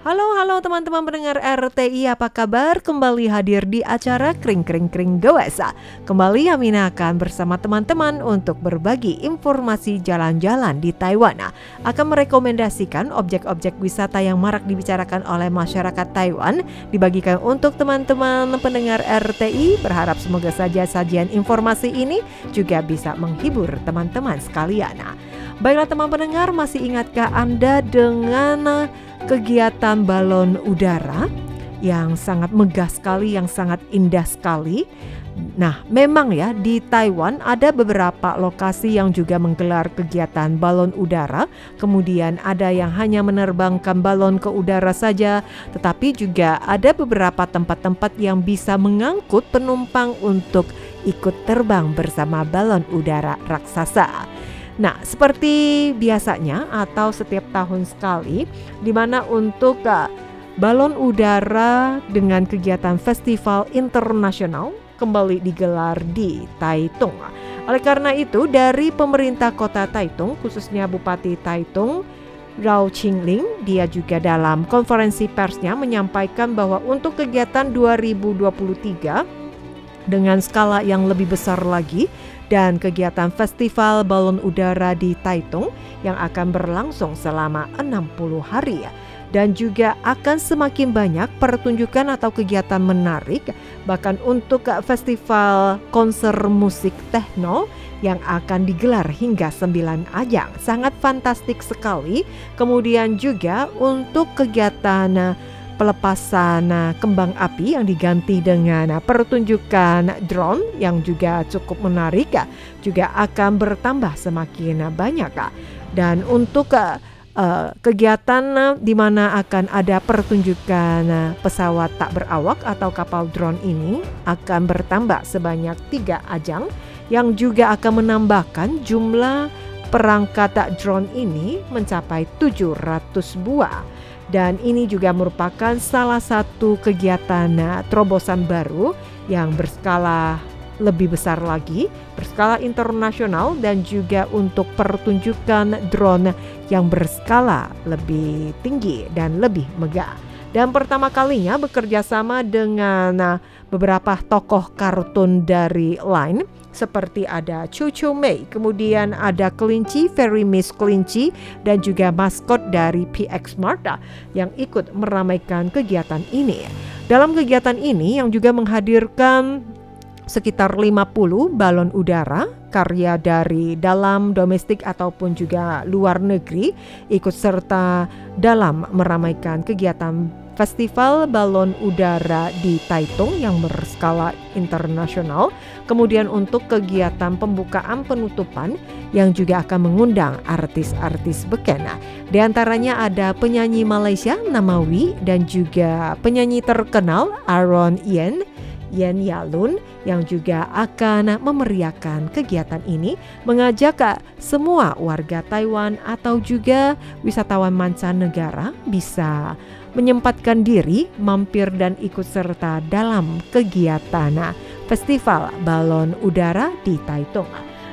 Halo halo teman-teman pendengar RTI apa kabar? Kembali hadir di acara Kring Kring Kring Goesa. Kembali Amina akan bersama teman-teman untuk berbagi informasi jalan-jalan di Taiwan. Akan merekomendasikan objek-objek wisata yang marak dibicarakan oleh masyarakat Taiwan Dibagikan untuk teman-teman pendengar RTI Berharap semoga saja sajian informasi ini juga bisa menghibur teman-teman sekalian. Nah, Baiklah teman pendengar masih ingatkah Anda dengan kegiatan balon udara yang sangat megah sekali, yang sangat indah sekali. Nah, memang ya di Taiwan ada beberapa lokasi yang juga menggelar kegiatan balon udara. Kemudian ada yang hanya menerbangkan balon ke udara saja, tetapi juga ada beberapa tempat-tempat yang bisa mengangkut penumpang untuk ikut terbang bersama balon udara raksasa. Nah, seperti biasanya atau setiap tahun sekali, di mana untuk uh, balon udara dengan kegiatan festival internasional kembali digelar di Taitung. Oleh karena itu, dari pemerintah kota Taitung, khususnya Bupati Taitung, Rao Qingling, dia juga dalam konferensi persnya menyampaikan bahwa untuk kegiatan 2023 dengan skala yang lebih besar lagi dan kegiatan festival balon udara di Taitung yang akan berlangsung selama 60 hari. Dan juga akan semakin banyak pertunjukan atau kegiatan menarik bahkan untuk festival konser musik techno yang akan digelar hingga 9 ajang. Sangat fantastik sekali. Kemudian juga untuk kegiatan pelepasan uh, kembang api yang diganti dengan uh, pertunjukan drone yang juga cukup menarik uh, juga akan bertambah semakin banyak uh. dan untuk uh, kegiatan uh, di mana akan ada pertunjukan uh, pesawat tak berawak atau kapal drone ini akan bertambah sebanyak tiga ajang yang juga akan menambahkan jumlah perangkat drone ini mencapai 700 buah dan ini juga merupakan salah satu kegiatan uh, terobosan baru yang berskala lebih besar lagi, berskala internasional dan juga untuk pertunjukan drone yang berskala lebih tinggi dan lebih megah. Dan pertama kalinya bekerja sama dengan uh, beberapa tokoh kartun dari Line seperti ada Cucu Mei, kemudian ada Kelinci, Fairy Miss Kelinci, dan juga maskot dari PX Marta yang ikut meramaikan kegiatan ini. Dalam kegiatan ini yang juga menghadirkan sekitar 50 balon udara karya dari dalam domestik ataupun juga luar negeri ikut serta dalam meramaikan kegiatan Festival Balon Udara di Taitung yang berskala internasional. Kemudian untuk kegiatan pembukaan penutupan yang juga akan mengundang artis-artis bekena. Di antaranya ada penyanyi Malaysia Namawi dan juga penyanyi terkenal Aaron Yen Yen Yalun yang juga akan memeriahkan kegiatan ini mengajak semua warga Taiwan atau juga wisatawan mancanegara bisa menyempatkan diri mampir dan ikut serta dalam kegiatan Festival Balon Udara di Taitung.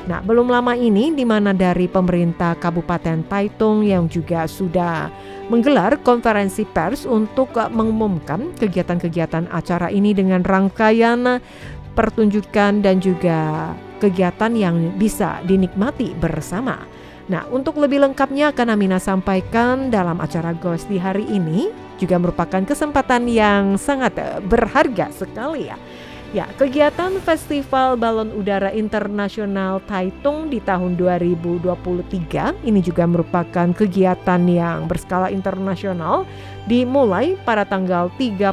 Nah, belum lama ini di mana dari pemerintah Kabupaten Taitung yang juga sudah menggelar konferensi pers untuk mengumumkan kegiatan-kegiatan acara ini dengan rangkaian pertunjukan dan juga kegiatan yang bisa dinikmati bersama. Nah, untuk lebih lengkapnya akan Amina sampaikan dalam acara Ghost di hari ini juga merupakan kesempatan yang sangat berharga sekali ya. Ya, kegiatan Festival Balon Udara Internasional Taitung di tahun 2023 ini juga merupakan kegiatan yang berskala internasional dimulai pada tanggal 30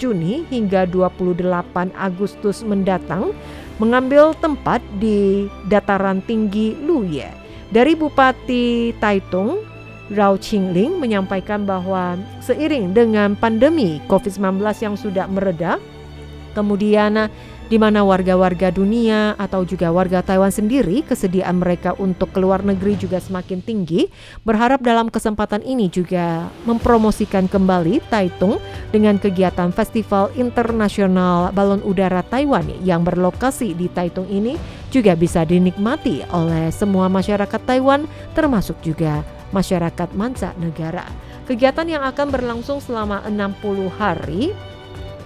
Juni hingga 28 Agustus mendatang mengambil tempat di dataran tinggi Luye. Dari Bupati Taitung, Rao Qingling menyampaikan bahwa seiring dengan pandemi COVID-19 yang sudah mereda, kemudian di mana warga-warga dunia atau juga warga Taiwan sendiri kesediaan mereka untuk keluar negeri juga semakin tinggi. Berharap dalam kesempatan ini juga mempromosikan kembali Taitung dengan kegiatan Festival Internasional Balon Udara Taiwan yang berlokasi di Taitung ini juga bisa dinikmati oleh semua masyarakat Taiwan termasuk juga masyarakat mancanegara. Kegiatan yang akan berlangsung selama 60 hari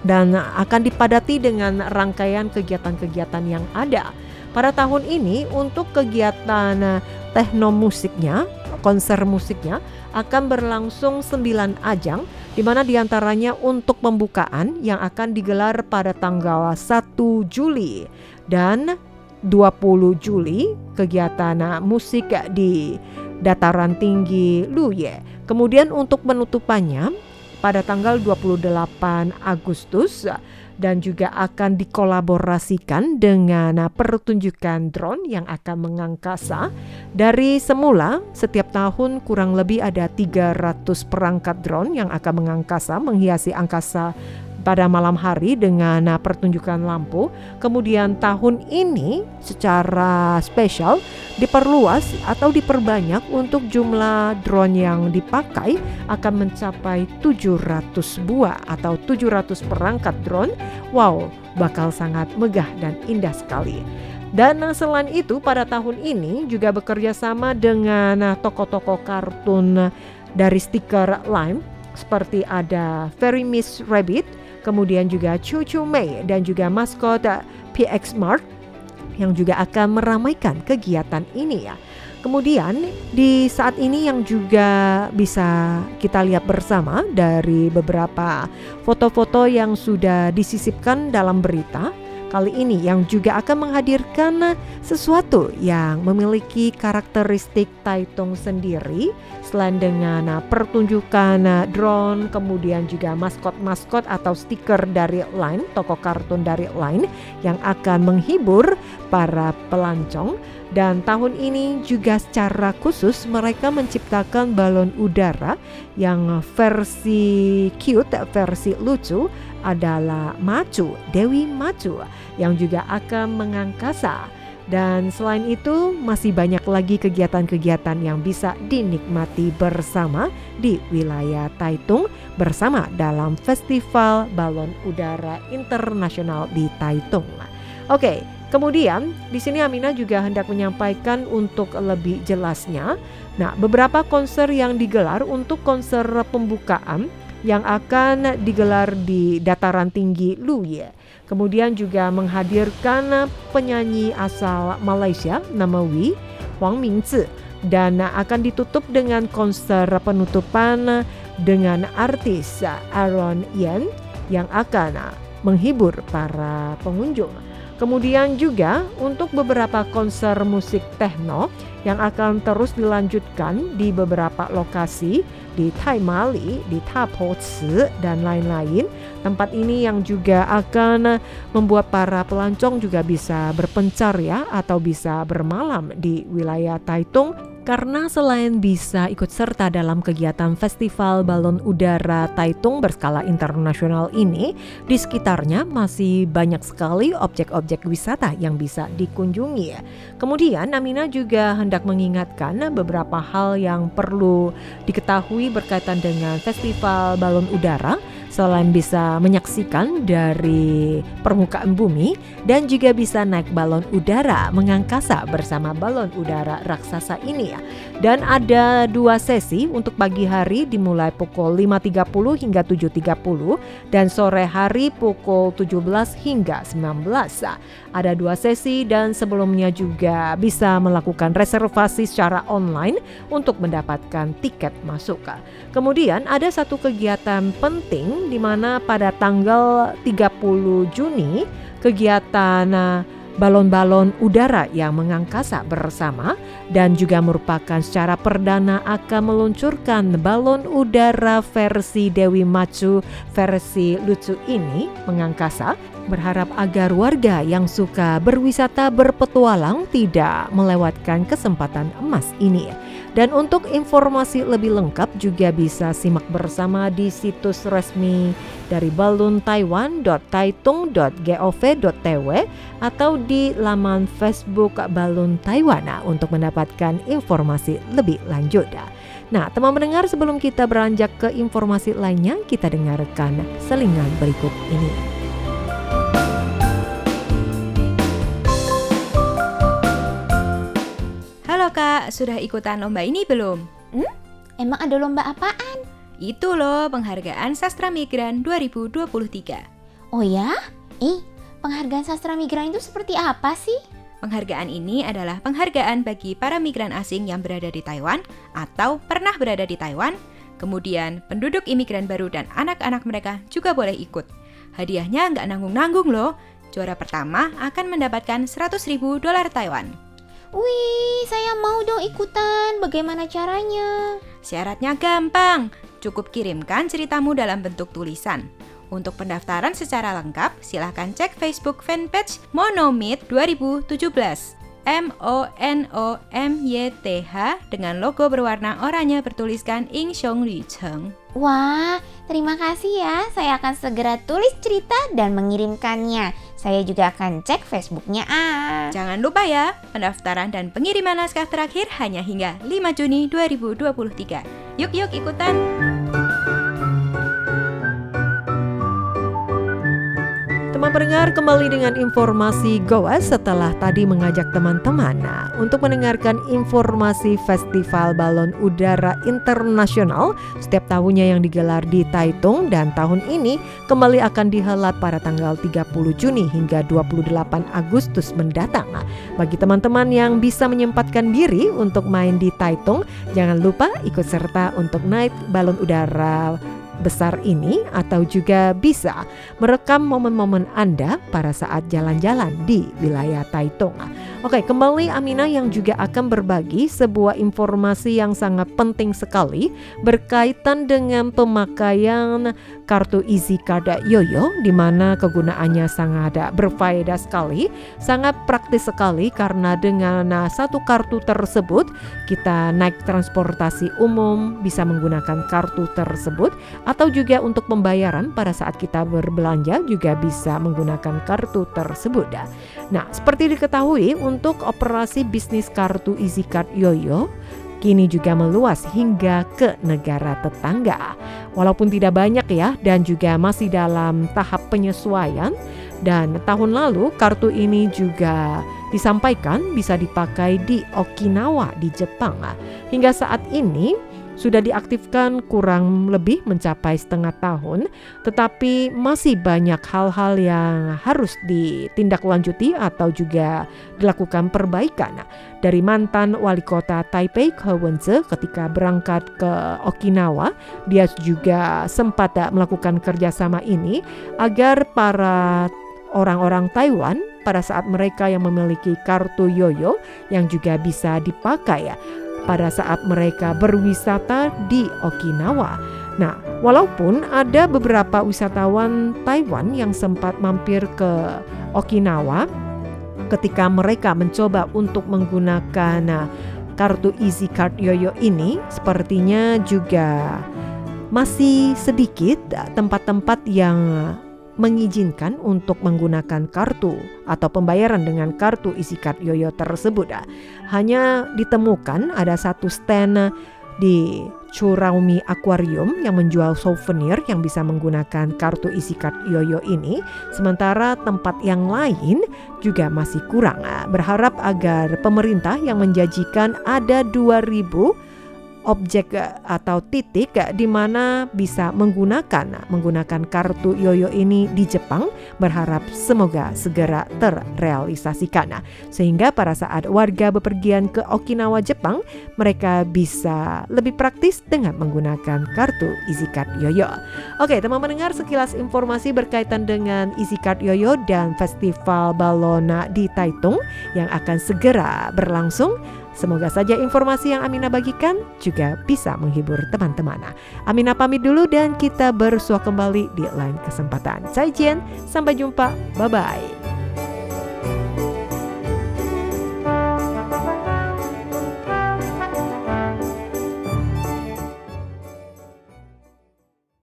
dan akan dipadati dengan rangkaian kegiatan-kegiatan yang ada. Pada tahun ini untuk kegiatan eh, teknomusiknya, konser musiknya akan berlangsung 9 ajang di mana di antaranya untuk pembukaan yang akan digelar pada tanggal 1 Juli dan 20 Juli kegiatan eh, musik di dataran tinggi Luye. Kemudian untuk penutupannya pada tanggal 28 Agustus dan juga akan dikolaborasikan dengan pertunjukan drone yang akan mengangkasa. Dari semula setiap tahun kurang lebih ada 300 perangkat drone yang akan mengangkasa menghiasi angkasa pada malam hari dengan uh, pertunjukan lampu. Kemudian tahun ini secara spesial diperluas atau diperbanyak untuk jumlah drone yang dipakai akan mencapai 700 buah atau 700 perangkat drone. Wow, bakal sangat megah dan indah sekali. Dan uh, selain itu pada tahun ini juga bekerja sama dengan uh, toko-toko kartun dari stiker Lime seperti ada Fairy Miss Rabbit, kemudian juga Cucu Mei dan juga maskot PX Mart yang juga akan meramaikan kegiatan ini ya. Kemudian di saat ini yang juga bisa kita lihat bersama dari beberapa foto-foto yang sudah disisipkan dalam berita kali ini yang juga akan menghadirkan sesuatu yang memiliki karakteristik Taitung sendiri. Selain dengan pertunjukan drone kemudian juga maskot-maskot atau stiker dari Line toko kartun dari Line yang akan menghibur para pelancong dan tahun ini juga secara khusus mereka menciptakan balon udara yang versi cute, versi lucu adalah Macu, Dewi Macu yang juga akan mengangkasa. Dan selain itu masih banyak lagi kegiatan-kegiatan yang bisa dinikmati bersama di wilayah Taitung bersama dalam Festival Balon Udara Internasional di Taitung. Oke, kemudian di sini Amina juga hendak menyampaikan untuk lebih jelasnya. Nah, beberapa konser yang digelar untuk konser pembukaan yang akan digelar di dataran tinggi Luye. Kemudian juga menghadirkan penyanyi asal Malaysia nama Wi, Wang Mingzi dan akan ditutup dengan konser penutupan dengan artis Aaron Yen yang akan menghibur para pengunjung. Kemudian juga untuk beberapa konser musik techno yang akan terus dilanjutkan di beberapa lokasi di Taimali, di Tapo dan lain-lain. Tempat ini yang juga akan membuat para pelancong juga bisa berpencar ya atau bisa bermalam di wilayah Taitung karena selain bisa ikut serta dalam kegiatan Festival Balon Udara Taitung berskala internasional ini, di sekitarnya masih banyak sekali objek-objek wisata yang bisa dikunjungi. Kemudian Amina juga hendak mengingatkan beberapa hal yang perlu diketahui berkaitan dengan Festival Balon Udara Selain bisa menyaksikan dari permukaan bumi dan juga bisa naik balon udara mengangkasa bersama balon udara raksasa ini ya. Dan ada dua sesi untuk pagi hari dimulai pukul 5.30 hingga 7.30 dan sore hari pukul 17 hingga 19. Ada dua sesi dan sebelumnya juga bisa melakukan reservasi secara online untuk mendapatkan tiket masuk. Kemudian ada satu kegiatan penting di mana pada tanggal 30 Juni kegiatan uh, balon-balon udara yang mengangkasa bersama dan juga merupakan secara perdana akan meluncurkan balon udara versi Dewi Macu versi lucu ini mengangkasa berharap agar warga yang suka berwisata berpetualang tidak melewatkan kesempatan emas ini. Dan untuk informasi lebih lengkap juga bisa simak bersama di situs resmi dari Balloon Taiwan.taitung.gov.tw atau di laman Facebook Balloon Taiwan untuk mendapatkan informasi lebih lanjut. Nah, teman mendengar sebelum kita beranjak ke informasi lainnya, kita dengarkan selingan berikut ini. Sudah ikutan lomba ini belum? Emang ada lomba apaan? Itu loh penghargaan Sastra Migran 2023. Oh ya? Ih, penghargaan sastra migran itu seperti apa sih? Penghargaan ini adalah penghargaan bagi para migran asing yang berada di Taiwan atau pernah berada di Taiwan. Kemudian penduduk imigran baru dan anak-anak mereka juga boleh ikut. Hadiahnya nggak nanggung-nanggung loh. Juara pertama akan mendapatkan 100 ribu dolar Taiwan. Wih, saya mau dong ikutan. Bagaimana caranya? Syaratnya gampang, cukup kirimkan ceritamu dalam bentuk tulisan. Untuk pendaftaran secara lengkap, silahkan cek Facebook fanpage Monomit 2017. M O N O M Y T H dengan logo berwarna oranye bertuliskan Ing Xiong Li Cheng. Wah, terima kasih ya. Saya akan segera tulis cerita dan mengirimkannya. Saya juga akan cek Facebooknya ah. Jangan lupa ya, pendaftaran dan pengiriman naskah terakhir hanya hingga 5 Juni 2023. Yuk yuk ikutan! Pendengar kembali dengan informasi Goa setelah tadi mengajak teman-teman nah, untuk mendengarkan informasi Festival Balon Udara Internasional setiap tahunnya yang digelar di Taitung dan tahun ini kembali akan dihelat pada tanggal 30 Juni hingga 28 Agustus mendatang. Nah, bagi teman-teman yang bisa menyempatkan diri untuk main di Taitung, jangan lupa ikut serta untuk naik balon udara besar ini atau juga bisa merekam momen-momen Anda pada saat jalan-jalan di wilayah Taitung. Oke, kembali Amina yang juga akan berbagi sebuah informasi yang sangat penting sekali berkaitan dengan pemakaian kartu Easy Card Yoyo di mana kegunaannya sangat berfaedah sekali, sangat praktis sekali karena dengan satu kartu tersebut kita naik transportasi umum bisa menggunakan kartu tersebut atau juga untuk pembayaran pada saat kita berbelanja juga bisa menggunakan kartu tersebut. Nah, seperti diketahui untuk operasi bisnis kartu Easy Card Yoyo kini juga meluas hingga ke negara tetangga. Walaupun tidak banyak ya dan juga masih dalam tahap penyesuaian dan tahun lalu kartu ini juga disampaikan bisa dipakai di Okinawa di Jepang. Hingga saat ini sudah diaktifkan kurang lebih mencapai setengah tahun, tetapi masih banyak hal-hal yang harus ditindaklanjuti atau juga dilakukan perbaikan. Dari mantan wali kota Taipei ke Wenze ketika berangkat ke Okinawa, dia juga sempat melakukan kerjasama ini agar para orang-orang Taiwan pada saat mereka yang memiliki kartu yoyo yang juga bisa dipakai ya pada saat mereka berwisata di Okinawa. Nah, walaupun ada beberapa wisatawan Taiwan yang sempat mampir ke Okinawa ketika mereka mencoba untuk menggunakan nah, kartu Easy Card Yoyo ini, sepertinya juga masih sedikit tempat-tempat yang mengizinkan untuk menggunakan kartu atau pembayaran dengan kartu isi card yoyo tersebut. Hanya ditemukan ada satu stand di Curaumi Aquarium yang menjual souvenir yang bisa menggunakan kartu isi card yoyo ini sementara tempat yang lain juga masih kurang berharap agar pemerintah yang menjanjikan ada 2000 objek eh, atau titik eh, di mana bisa menggunakan menggunakan kartu yoyo ini di Jepang berharap semoga segera terrealisasikan sehingga pada saat warga bepergian ke Okinawa Jepang mereka bisa lebih praktis dengan menggunakan kartu Easy Card Yoyo. Oke, teman mendengar sekilas informasi berkaitan dengan Easy Card Yoyo dan Festival Balona di Taitung yang akan segera berlangsung Semoga saja informasi yang Amina bagikan juga bisa menghibur teman-teman. Amina pamit dulu dan kita bersua kembali di lain kesempatan. Saya Jen, sampai jumpa. Bye-bye.